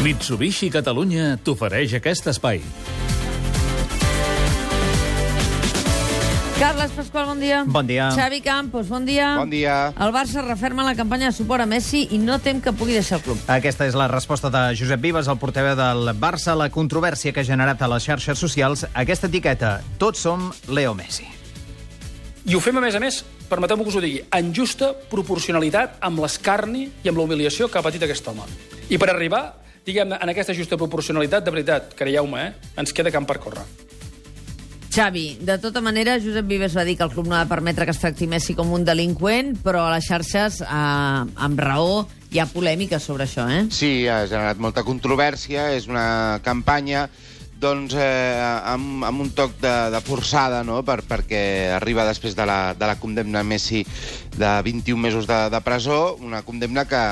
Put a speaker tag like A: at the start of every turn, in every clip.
A: Mitsubishi Catalunya t'ofereix aquest espai.
B: Carles Pasqual, bon dia.
C: Bon dia.
B: Xavi Campos, bon dia.
D: Bon dia.
B: El Barça referma la campanya de suport a Messi i no tem que pugui deixar el club.
C: Aquesta és la resposta de Josep Vives, el portaveu del Barça, a la controvèrsia que ha generat a les xarxes socials aquesta etiqueta Tots som Leo Messi.
E: I ho fem, a més a més, permeteu-me que us ho digui, en justa proporcionalitat amb l'escarni i amb la humiliació que ha patit aquest home. I per arribar, diguem en aquesta justa proporcionalitat, de veritat, creieu-me, eh, ens queda camp per córrer.
B: Xavi, de tota manera, Josep Vives va dir que el club no ha de permetre que es tracti Messi com un delinqüent, però a les xarxes, eh, amb raó, hi ha polèmica sobre això, eh?
D: Sí, ha generat molta controvèrsia, és una campanya doncs, eh, amb, amb un toc de, de forçada, no?, per, perquè arriba després de la, de la condemna a Messi de 21 mesos de, de presó, una condemna que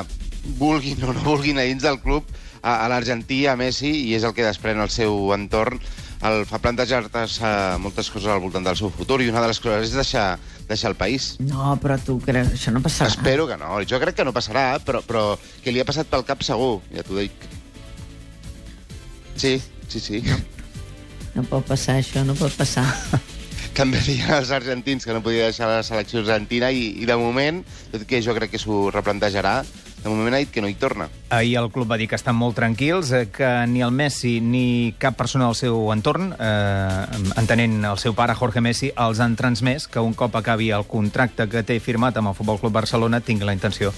D: vulguin o no vulguin a dins del club a, a l'Argentí, a Messi, i és el que desprèn el seu entorn el fa plantejar-te uh, moltes coses al voltant del seu futur i una de les coses és deixar, deixar el país.
B: No, però tu creus... Això no passarà.
D: Espero que no. Jo crec que no passarà, però, però que li ha passat pel cap segur, ja t'ho dic. Sí, sí, sí. No.
B: No pot passar, això, no pot passar.
D: També deien els argentins que no podia deixar la selecció argentina i, i de moment, tot que jo crec que s'ho replantejarà, de moment ha dit que no hi torna.
C: Ahir el club va dir que estan molt tranquils, eh, que ni el Messi ni cap persona del seu entorn, eh, entenent el seu pare, Jorge Messi, els han transmès que un cop acabi el contracte que té firmat amb el Futbol Club Barcelona tingui la intenció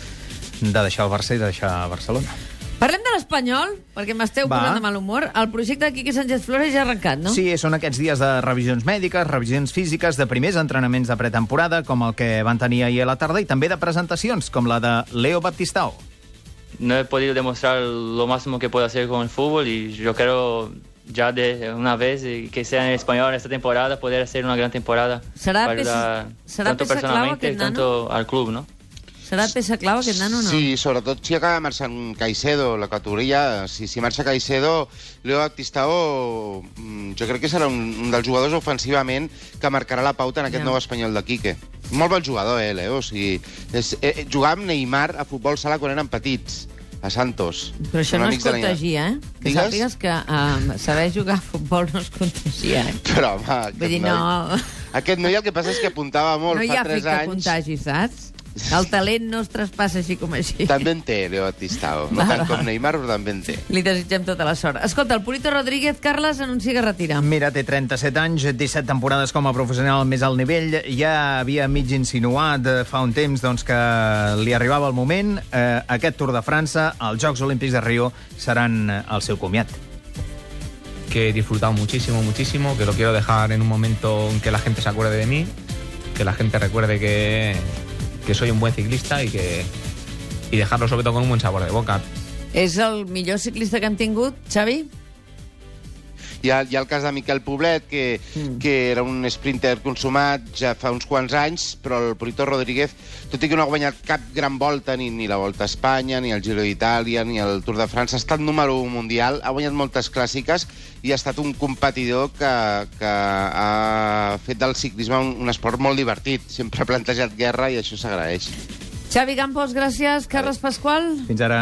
C: de deixar el Barça i de deixar Barcelona.
B: Parlem de l'Espanyol, perquè m'esteu posant de mal humor. El projecte de Quique Sánchez Flores ja ha arrencat, no?
C: Sí, són aquests dies de revisions mèdiques, revisions físiques, de primers entrenaments de pretemporada, com el que van tenir ahir a la tarda, i també de presentacions, com la de Leo Baptistao.
F: no he podido demostrar lo máximo que puedo hacer con el fútbol y yo quiero ya de una vez que sea en español esta temporada poder hacer una gran temporada
B: ¿Será
F: para
B: peça-
F: ayudar
B: será
F: tanto
B: peça clau
F: personalmente
B: nano?
F: tanto al club, ¿no?
B: Serà peça clau aquest nano no?
D: Sí, sobretot si acaba marxant Caicedo, la categoria, si, si marxa Caicedo, Leo Baptistao, mm, jo crec que serà un, un dels jugadors ofensivament que marcarà la pauta en aquest
B: Ja.
D: nou espanyol de Quique. Molt bon jugador, eh, Leo? O sigui, és, eh, jugar amb Neymar a futbol sala quan eren petits, a Santos.
B: Però això no es contagia, eh? Que
D: Digues?
B: sàpigues que uh, saber jugar a futbol no es contagia, eh?
D: Però, home,
B: Vull dir,
D: noi...
B: no...
D: Aquest noi el que passa és que apuntava molt
B: No hi
D: fa
B: ha
D: 3
B: efecte
D: anys.
B: contagi, saps? El talent no es traspassa així com així.
D: També en té, Leo Baptistao. No
B: Va,
D: tant
B: va.
D: com Neymar, però també en té.
B: Li desitgem tota la sort. Escolta, el Purito Rodríguez, Carles, anuncia que retira.
C: Mira, té 37 anys, 17 temporades com a professional al més alt nivell. Ja havia mig insinuat eh, fa un temps doncs, que li arribava el moment. Eh, aquest Tour de França, els Jocs Olímpics de Rio, seran eh, el seu comiat.
G: que he disfrutado muchísimo, muchísimo, que lo quiero dejar en un momento en que la gente se acuerde de mí, que la gente recuerde que, que soy un buen ciclista y que y dejarlo sobre todo con un buen sabor de boca.
B: És el millor ciclista que hem tingut, Xavi?
D: Hi ha, hi ha el cas de Miquel Poblet, que, mm. que era un sprinter consumat ja fa uns quants anys, però el Purito Rodríguez, tot i que no ha guanyat cap gran volta, ni, ni la Volta a Espanya, ni el Giro d'Itàlia, ni el Tour de França, ha estat número 1 mundial, ha guanyat moltes clàssiques i ha estat un competidor que, que ha fet del ciclisme un, un esport molt divertit. Sempre ha plantejat guerra i això s'agraeix.
B: Xavi Campos, gràcies. Carles Pasqual?
C: Fins ara.